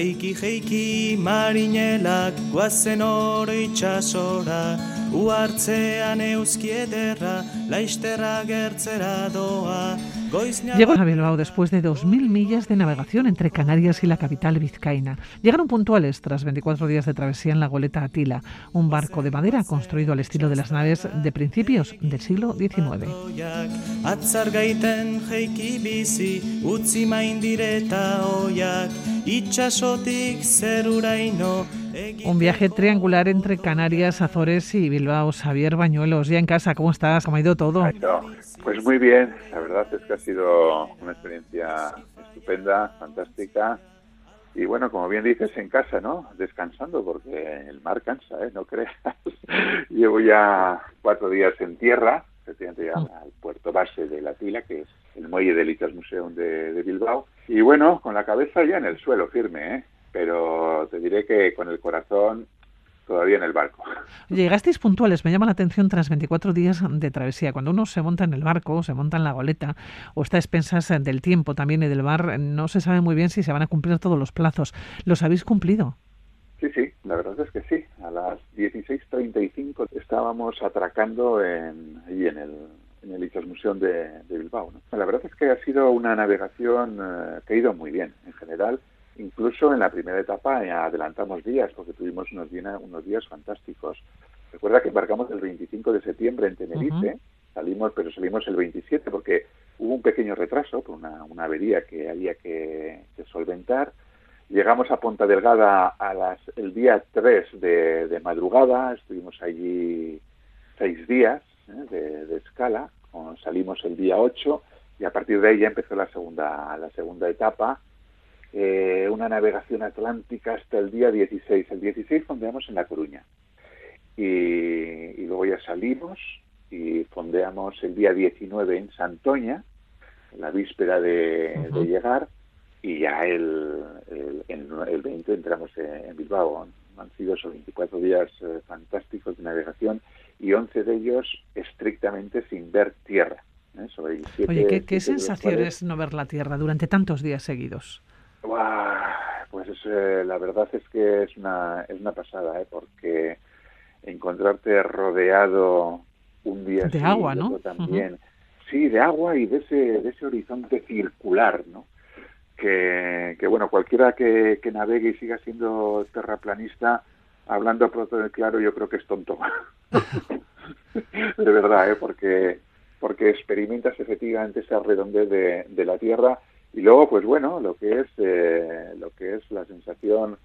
Jeiki, jeiki, marinelak, guazen hori itxasora, uartzean euskiederra, laisterra gertzera doa, Llegó a Bilbao después de 2.000 millas de navegación entre Canarias y la capital vizcaína. Llegaron puntuales tras 24 días de travesía en la goleta Atila, un barco de madera construido al estilo de las naves de principios del siglo XIX. Un viaje triangular entre Canarias, Azores y Bilbao. Xavier Bañuelos, ya en casa, ¿cómo estás? ¿Cómo ha ido todo? Pues muy bien, la verdad es que ha sido una experiencia estupenda, fantástica. Y bueno, como bien dices, en casa, ¿no? Descansando, porque el mar cansa, ¿eh? No creas. Llevo ya cuatro días en tierra, efectivamente ya mm. al puerto base de La Tila, que es el muelle del Itas Museum de, de Bilbao. Y bueno, con la cabeza ya en el suelo, firme, ¿eh? Pero te diré que con el corazón todavía en el barco. Llegasteis puntuales, me llama la atención tras 24 días de travesía. Cuando uno se monta en el barco, se monta en la goleta o está a expensas del tiempo también y del bar, no se sabe muy bien si se van a cumplir todos los plazos. ¿Los habéis cumplido? Sí, sí, la verdad es que sí. A las 16.35 estábamos atracando en, ahí en el, en el Museum de, Bilbao. La verdad es que ha sido una navegación eh, que ha ido muy bien en general Incluso en la primera etapa eh, adelantamos días porque tuvimos unos, días, unos días fantásticos. Recuerda que embarcamos el 25 de septiembre en Tenerife, salimos, pero salimos el 27 porque hubo un pequeño retraso por una, avería que había que, solventar. Llegamos a Ponta Delgada a las, el día 3 de, madrugada, estuvimos allí seis días eh, de, escala, salimos el día 8 y a partir de ahí ya empezó la segunda, la segunda etapa eh, una navegación atlántica hasta el día 16. El 16 fondeamos en La Coruña y, luego ya salimos y fondeamos el día 19 en Santoña, la víspera de, llegar, y ya el, el, 20 entramos en, Bilbao. Han sido esos 24 días eh, fantásticos de navegación y 11 de ellos estrictamente sin ver tierra. ¿eh? Oye, ¿qué, qué sensación es no ver la tierra durante tantos días seguidos? Pues eh, la verdad es que es una, es una pasada, ¿eh? porque encontrarte rodeado un día de agua, ¿no? También, sí, de agua y de ese, de ese horizonte circular, ¿no? Que, que bueno, cualquiera que, que navegue y siga siendo terraplanista, hablando pronto claro, yo creo que es tonto. de verdad, ¿eh? porque porque experimentas efectivamente esa redondez de, de la Tierra y luego, pues bueno, lo que es, eh, lo que es la sensación,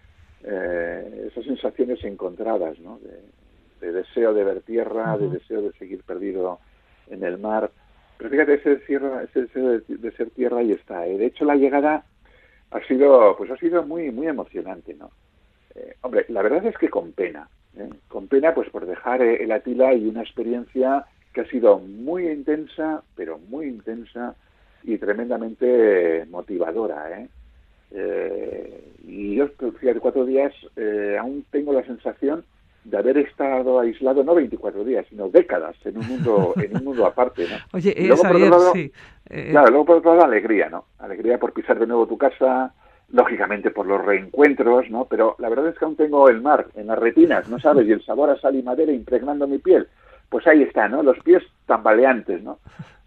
eh, esas sensaciones encontradas, ¿no? De, deseo de ver tierra, de deseo de seguir perdido en el mar. Pero fíjate, ese, ese deseo de, ser tierra ahí está. ¿eh? De hecho, la llegada ha sido, pues ha sido muy, muy emocionante, ¿no? hombre, la verdad es que con pena, con pena, pues por dejar el Atila y una experiencia que ha sido muy intensa, pero muy intensa, y tremendamente motivadora. ¿eh? Eh, y yo, fíjate, cuatro días, eh, aún tengo la sensación de haber estado aislado no 24 días, sino décadas en un mundo en un mundo aparte, ¿no? Oye, luego, por otro lado, sí. Claro, luego por otro lado alegría, ¿no? Alegría por pisar de nuevo tu casa, lógicamente por los reencuentros, ¿no? Pero la verdad es que aún tengo el mar en las retinas, ¿no sabes? Y el sabor a sal y madera impregnando mi piel. Pues ahí está, ¿no? Los pies tambaleantes, ¿no?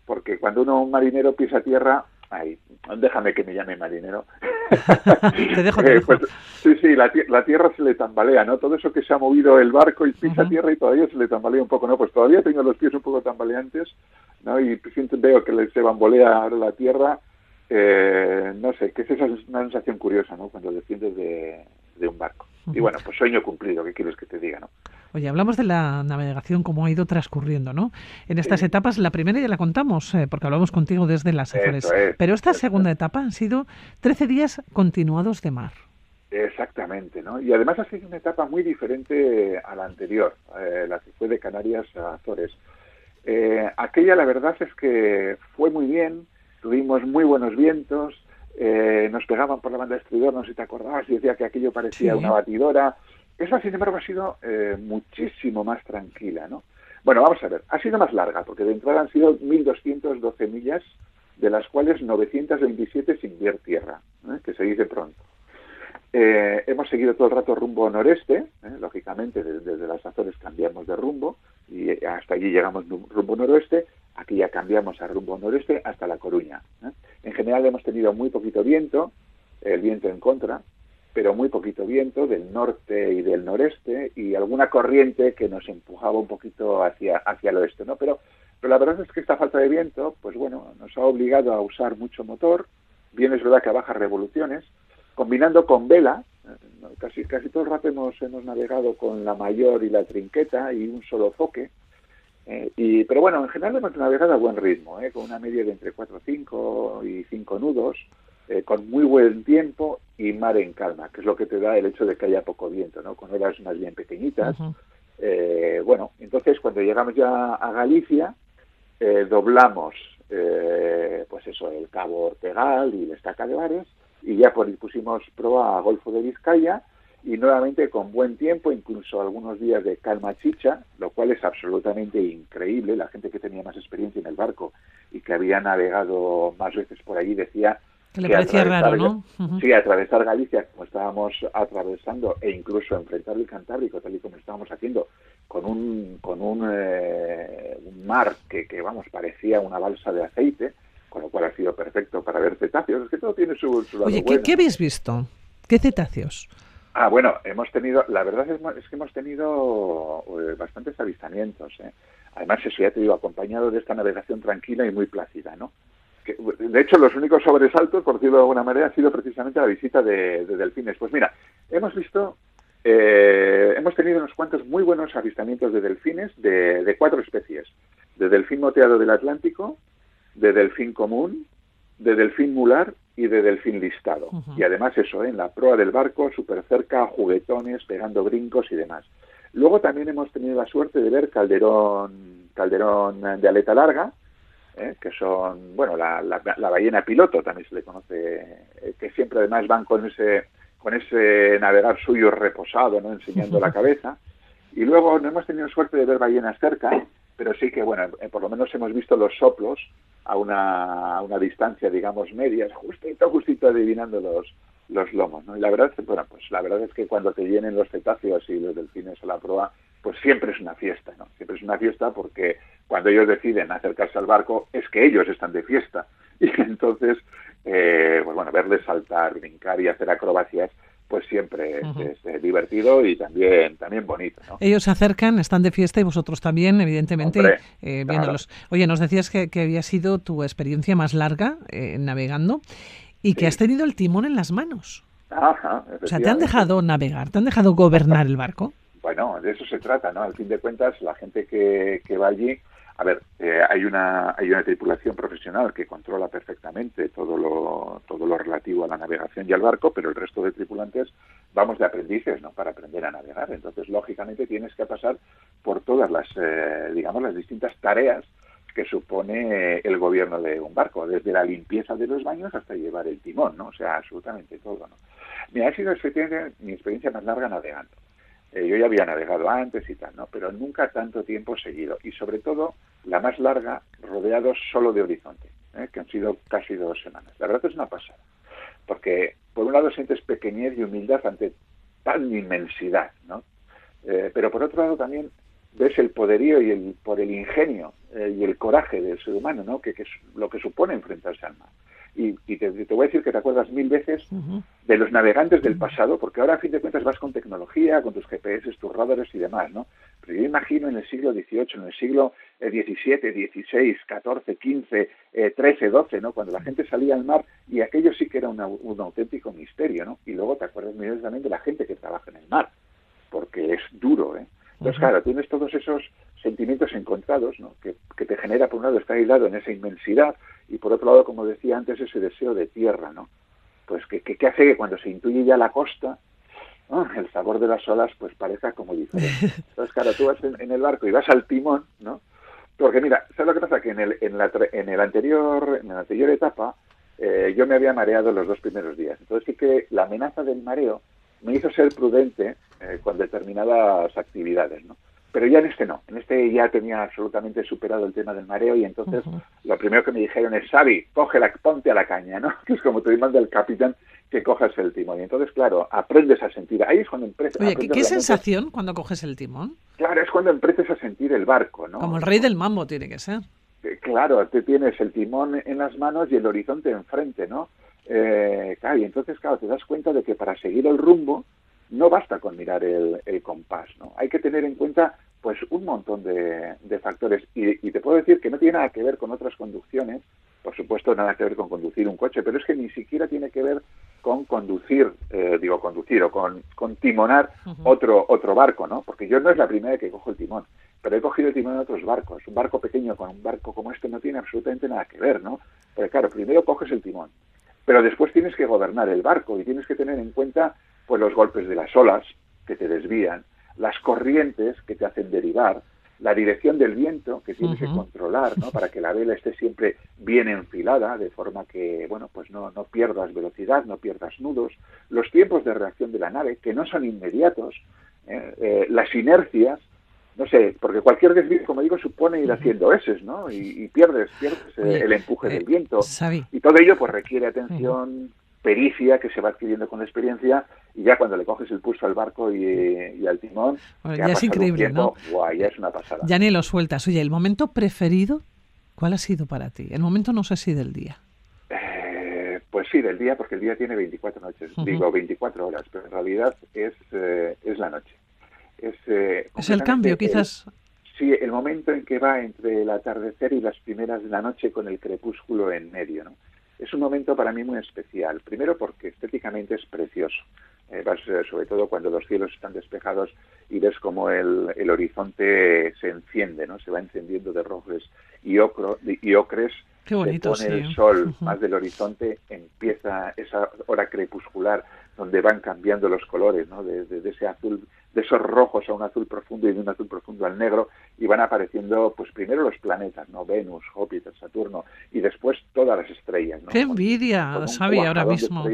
Porque cuando uno, un marinero, pisa tierra, ay, déjame que me llame marinero. te dejo, te eh, pues, sí, sí, la, tierra se le tambalea, ¿no? Todo eso que se ha movido el barco y pisa tierra y todavía se le tambalea un poco, ¿no? Pues todavía tengo los pies un poco tambaleantes, ¿no? Y siento, veo que se bambolea la tierra, eh, no sé, que es esa una sensación curiosa, ¿no? Cuando desciendes de, de un barco. Y bueno, pues sueño cumplido, ¿qué quieres que te diga, no? Oye, hablamos de la navegación, cómo ha ido transcurriendo, ¿no? En estas etapas, la primera ya la contamos, eh, porque hablamos contigo desde las Azores. pero esta segunda etapa han sido 13 días continuados de mar. Exactamente, ¿no? Y además ha sido una etapa muy diferente a la anterior, eh, la que fue de Canarias a Azores. Eh, aquella, la verdad es que fue muy bien, tuvimos muy buenos vientos, nos pegaban por la banda de estridor, no sé si te acordabas, y decía que aquello parecía una batidora, esa, sin embargo, ha sido eh, muchísimo más tranquila, ¿no? Bueno, vamos a ver, ha sido más larga, porque de entrada han sido 1.212 millas, de las cuales 927 sin ver tierra, ¿eh? que se dice pronto. eh, hemos seguido todo el rato rumbo noreste, lógicamente desde, las Azores cambiamos de rumbo y hasta allí llegamos rumbo noroeste, aquí ya cambiamos a rumbo noreste hasta La Coruña. En general hemos tenido muy poquito viento, el viento en contra, pero muy poquito viento del norte y del noreste y alguna corriente que nos empujaba un poquito hacia, hacia el oeste, ¿no? Pero, pero la verdad es que esta falta de viento, pues bueno, nos ha obligado a usar mucho motor, bien es verdad que a bajas revoluciones, combinando con vela, eh, casi, casi todo el rato hemos, hemos navegado con la mayor y la trinqueta y un solo foque, eh, y, pero bueno, en general hemos navegado a buen ritmo, eh, con una media de entre 4, 5 y 5 nudos, con muy buen tiempo y mar en calma, que es lo que te da el hecho de que haya poco viento, ¿no? con olas más bien pequeñitas. bueno, entonces cuando llegamos ya a Galicia, doblamos pues eso, el Cabo Ortegal y la Estaca de Bares, y ya pusimos proa a Golfo de Vizcaya y nuevamente con buen tiempo, incluso algunos días de calma chicha, lo cual es absolutamente increíble. La gente que tenía más experiencia en el barco y que había navegado más veces por allí decía que le parecía raro, ¿no? Sí, atravesar Galicia como estábamos atravesando e incluso enfrentar el Cantábrico tal y como estábamos haciendo con un con un, eh, un mar que, que vamos parecía una balsa de aceite con lo cual ha sido perfecto para ver cetáceos. Es que todo tiene su, su Oye, ¿qué, habéis visto? ¿Qué cetáceos? Ah, bueno, hemos tenido, la verdad es, que hemos tenido eh, bastantes avistamientos. ¿eh? Además, eso ya te digo, acompañado de esta navegación tranquila y muy plácida, ¿no? De hecho, los únicos sobresaltos, por decirlo de alguna manera, ha sido precisamente la visita de, delfines. Pues mira, hemos visto, eh, hemos tenido unos cuantos muy buenos avistamientos de delfines de, de cuatro especies. De delfín moteado del Atlántico, de delfín común, de delfín mular y de delfín listado. Y además eso, ¿eh? en la proa del barco, súper cerca, juguetones, pegando brincos y demás. Luego también hemos tenido la suerte de ver calderón, calderón de aleta larga, ¿eh? que son, bueno, la, la, ballena piloto también se le conoce, eh, que siempre además van con ese, con ese navegar suyo reposado, ¿no? enseñando la cabeza. Y luego no hemos tenido suerte de ver ballenas cerca, pero sí que, bueno, por lo menos hemos visto los soplos a una, una distancia, digamos, media, justito, justito adivinando los, los lomos, ¿no? Y la verdad, bueno, pues la verdad es que cuando te vienen los cetáceos y los delfines a la proa, pues siempre es una fiesta, ¿no? Siempre es una fiesta porque cuando ellos deciden acercarse al barco es que ellos están de fiesta. Y entonces, eh, pues bueno, verles saltar, brincar y hacer acrobacias, pues siempre es, eh, divertido y también también bonito. ¿no? Ellos se acercan, están de fiesta y vosotros también, evidentemente, eh, viéndolos. Oye, nos decías que, había sido tu experiencia más larga eh, navegando y que has tenido el timón en las manos. Ajá, o sea, ¿te han dejado navegar? ¿Te han dejado gobernar el barco? Bueno, de eso se trata, ¿no? Al fin de cuentas, la gente que, que va allí a ver, eh, hay una hay una tripulación profesional que controla perfectamente todo lo todo lo relativo a la navegación y al barco, pero el resto de tripulantes vamos de aprendices, ¿no? Para aprender a navegar. Entonces, lógicamente, tienes que pasar por todas las eh, digamos las distintas tareas que supone el gobierno de un barco, desde la limpieza de los baños hasta llevar el timón, ¿no? O sea, absolutamente todo, ¿no? Mira, ha sido mi experiencia más larga navegando. Eh, yo ya había navegado antes y tal, ¿no? Pero nunca tanto tiempo seguido. Y sobre todo, la más larga, rodeado solo de horizonte, ¿eh? que han sido casi dos semanas. La verdad es una pasada. Porque, por un lado, sientes pequeñez y humildad ante tal inmensidad, ¿no? Eh, pero por otro lado, también ves el poderío y el, por el ingenio y el coraje del ser humano, ¿no? Que, que, es lo que supone enfrentarse al mar y, te, voy a decir que te acuerdas mil veces de los navegantes del pasado, porque ahora a fin de cuentas vas con tecnología, con tus GPS, tus radares y demás, ¿no? Pero yo imagino en el siglo XVIII, en el siglo XVII, XVI, XIV, XV, XIII, XII, ¿no? Cuando la gente salía al mar y aquello sí que era un auténtico misterio, ¿no? Y luego te acuerdas también de la gente que trabaja en el mar, porque es duro, ¿eh? Entonces, claro, tienes todos esos sentimientos encontrados, ¿no? Que, te genera, por un lado, estar aislado en esa inmensidad y, por otro lado, como decía antes, ese deseo de tierra, ¿no? Pues que, que, hace que cuando se intuye ya la costa, el sabor de las olas, pues parezca como diferente. Entonces, claro, tú vas en, el barco y vas al timón, ¿no? Porque mira, ¿sabes lo que pasa? Que en el, en la, en el anterior, en la anterior etapa, eh, yo me había mareado los dos primeros días. Entonces sí que la amenaza del mareo me hizo ser prudente eh, con determinadas actividades, ¿no? pero ya en este no, en este ya tenía absolutamente superado el tema del mareo y entonces lo primero que me dijeron es, Xavi, coge la, ponte a la caña, ¿no? Que es como te manda el capitán que cojas el timón. Y entonces, claro, aprendes a sentir. Ahí es cuando empiezas. Oye, ¿qué, sensación cuando coges el timón? Claro, es cuando empiezas a sentir el barco, ¿no? Como el rey del mambo tiene que ser. Eh, claro, te tienes el timón en las manos y el horizonte enfrente, ¿no? Eh, claro, y entonces, claro, te das cuenta de que para seguir el rumbo no basta con mirar el, compás, ¿no? Hay que tener en cuenta pues un montón de, factores y, y, te puedo decir que no tiene nada que ver con otras conducciones por supuesto nada que ver con conducir un coche, pero es que ni siquiera tiene que ver con conducir, eh, digo conducir o con, con timonar otro otro barco, ¿no? Porque yo no es la primera vez que cojo el timón, pero he cogido el timón de otros barcos. Un barco pequeño con un barco como este no tiene absolutamente nada que ver, ¿no? Porque claro, primero coges el timón, pero después tienes que gobernar el barco y tienes que tener en cuenta pues los golpes de las olas que te desvían, las corrientes que te hacen derivar, la dirección del viento que tienes que controlar, ¿no? Para que la vela esté siempre bien enfilada, de forma que, bueno, pues no, no pierdas velocidad, no pierdas nudos, los tiempos de reacción de la nave, que no son inmediatos, ¿eh? Eh, las inercias, no sé, porque cualquier desvío, como digo, supone ir haciendo S, ¿no? Y, pierdes, pierdes eh, el empuje del viento. Y todo ello, pues requiere atención, pericia que se va adquiriendo con la experiencia y ya cuando le coges el pulso al barco y, al timón, ya, es increíble, ¿no? ya es una pasada. Ya ni lo sueltas. Oye, ¿el momento preferido cuál ha sido para ti? El momento no sé si del día. Eh, pues sí, del día, porque el día tiene 24 noches, digo 24 horas, pero en realidad es, eh, es la noche. Es, eh, es el cambio, quizás. sí, el momento en que va entre el atardecer y las primeras de la noche con el crepúsculo en medio, ¿no? Es un momento para mí muy especial. Primero porque estéticamente es precioso. Eh, eh, sobre todo cuando los cielos están despejados y ves como el, el horizonte se enciende, ¿no? Se va encendiendo de rojos y, ocro, y ocres. Qué bonito, se pone el sol más del horizonte, empieza esa hora crepuscular donde van cambiando los colores, ¿no? De, ese azul, de esos rojos a un azul profundo y de un azul profundo al negro, y van apareciendo, pues primero los planetas, ¿no? Venus, Júpiter, Saturno, y después todas las estrellas, ¿no? ¡Qué envidia, Xavi, ahora mismo!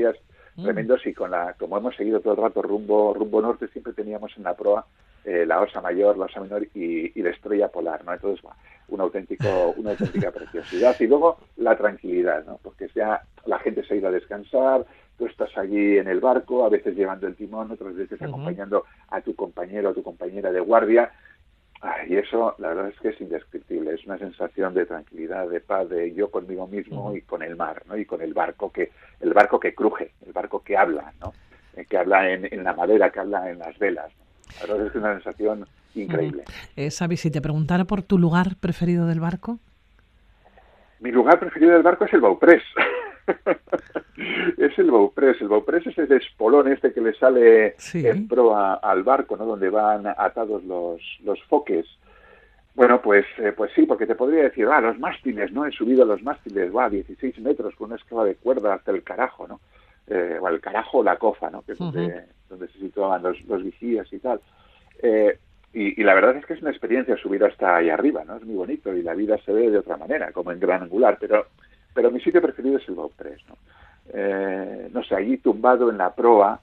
Mm. tremendos y con la, como hemos seguido todo el rato rumbo, rumbo norte, siempre teníamos en la proa eh, la osa mayor, la osa menor y, la estrella polar, ¿no? Entonces, un auténtico, una auténtica preciosidad. Y luego la tranquilidad, ¿no? Porque ya la gente se ha ido a descansar, tú estás allí en el barco, a veces llevando el timón, otras veces acompañando a tu compañero o tu compañera de guardia, y eso, la verdad es que es indescriptible. Es una sensación de tranquilidad, de paz, de yo conmigo mismo y con el mar, ¿no? Y con el barco que, el barco que cruje, el barco que habla, ¿no? Eh, que habla en, la madera, que habla en las velas. La es una sensación increíble. Uh si te preguntara por tu lugar preferido del barco. Mi lugar preferido del barco es el Bauprés. es el Bauprés. El Bauprés es el espolón este que le sale en proa al barco, ¿no? Donde van atados los, los foques. Bueno, pues, eh, pues sí, porque te podría decir, ah, los mástiles, ¿no? He subido a los mástiles, va, 16 metros con una escala de cuerda hasta el carajo, ¿no? Eh, o el carajo la cofa, ¿no? Que es donde, donde, se situaban los, los vigías y tal. Eh, y, y, la verdad es que es una experiencia subir hasta ahí arriba, ¿no? Es muy bonito y la vida se ve de otra manera, como en gran angular, pero pero mi sitio preferido es el Bauprés, ¿no? Eh, no sé, allí tumbado en la proa,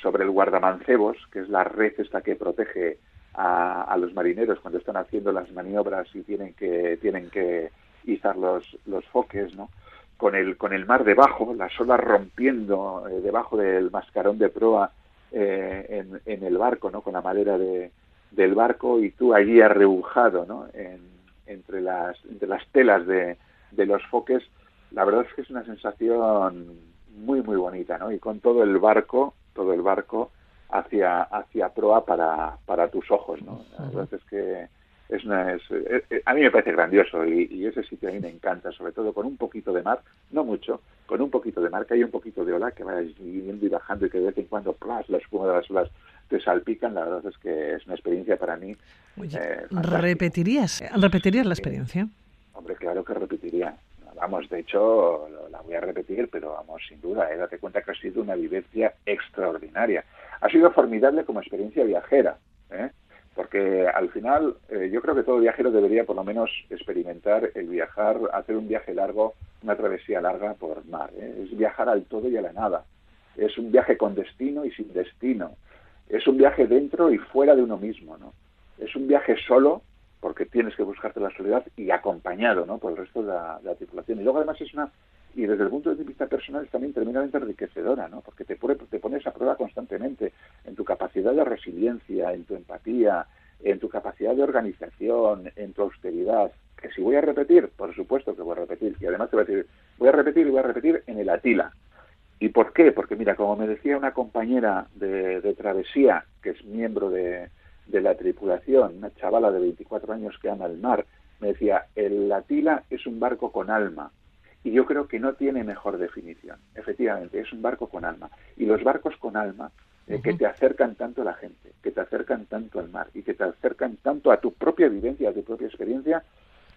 sobre el guardamancebos, que es la red esta que protege a, los marineros cuando están haciendo las maniobras y tienen que, tienen que izar los, los foques, ¿no? Con el, con el mar debajo, las olas rompiendo eh, debajo del mascarón de proa eh, en, en, el barco, ¿no? Con la madera de, del barco y tú allí arrebujado, ¿no? En, entre, las, entre las telas de, de los foques la verdad es que es una sensación muy muy bonita, ¿no? Y con todo el barco, todo el barco hacia hacia proa para, para tus ojos, ¿no? La verdad es que es, una, es eh, eh, a mí me parece grandioso y, ese sitio a mí me encanta, sobre todo con un poquito de mar, no mucho, con un poquito de mar, que hay un poquito de ola, que vayas viniendo y bajando y que de vez en cuando plas, la espuma de las olas te salpican, la verdad es que es una experiencia para mí. Eh, ¿Repetirías, ¿Repetirías la experiencia? Hombre, claro que repetiría vamos, de hecho, la voy a repetir, pero vamos, sin duda, ¿eh? date cuenta que ha sido una vivencia extraordinaria. Ha sido formidable como experiencia viajera, ¿eh? Porque al final eh, yo creo que todo viajero debería por lo menos experimentar el viajar, hacer un viaje largo, una travesía larga por mar. ¿eh? Es viajar al todo y a la nada. Es un viaje con destino y sin destino. Es un viaje dentro y fuera de uno mismo, ¿no? es un viaje solo, porque tienes que buscarte la soledad y acompañado ¿no? por el resto de la, tripulación. Y luego además es una, y desde el punto de vista personal es también tremendamente enriquecedora, ¿no? porque te, pone, te pones a prueba constantemente en tu capacidad de resiliencia, en tu empatía, en tu capacidad de organización, en tu austeridad. Que si voy a repetir, por supuesto que voy a repetir. Y además te voy a decir, voy a repetir y voy a repetir en el Atila. ¿Y por qué? Porque mira, como me decía una compañera de, travesía, que es miembro de, de la tripulación, una chavala de 24 años que ama el mar, me decía, el Atila es un barco con alma. Y yo creo que no tiene mejor definición. Efectivamente, es un barco con alma. Y los barcos con alma eh, que te acercan tanto a la gente, que te acercan tanto al mar y que te acercan tanto a tu propia vivencia, a tu propia experiencia,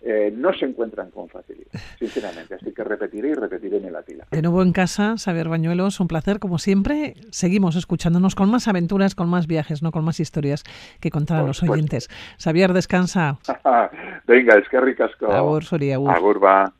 eh, no se encuentran con facilidad, sinceramente. Así que repetiré y repetiré en el Atila. De nuevo en casa, Xavier Bañuelos, un placer, como siempre. Seguimos escuchándonos con más aventuras, con más viajes, no con más historias que contar a los oyentes. Xavier, descansa. Venga, es que ricasco. Agur, Soria, agur. Agur, va.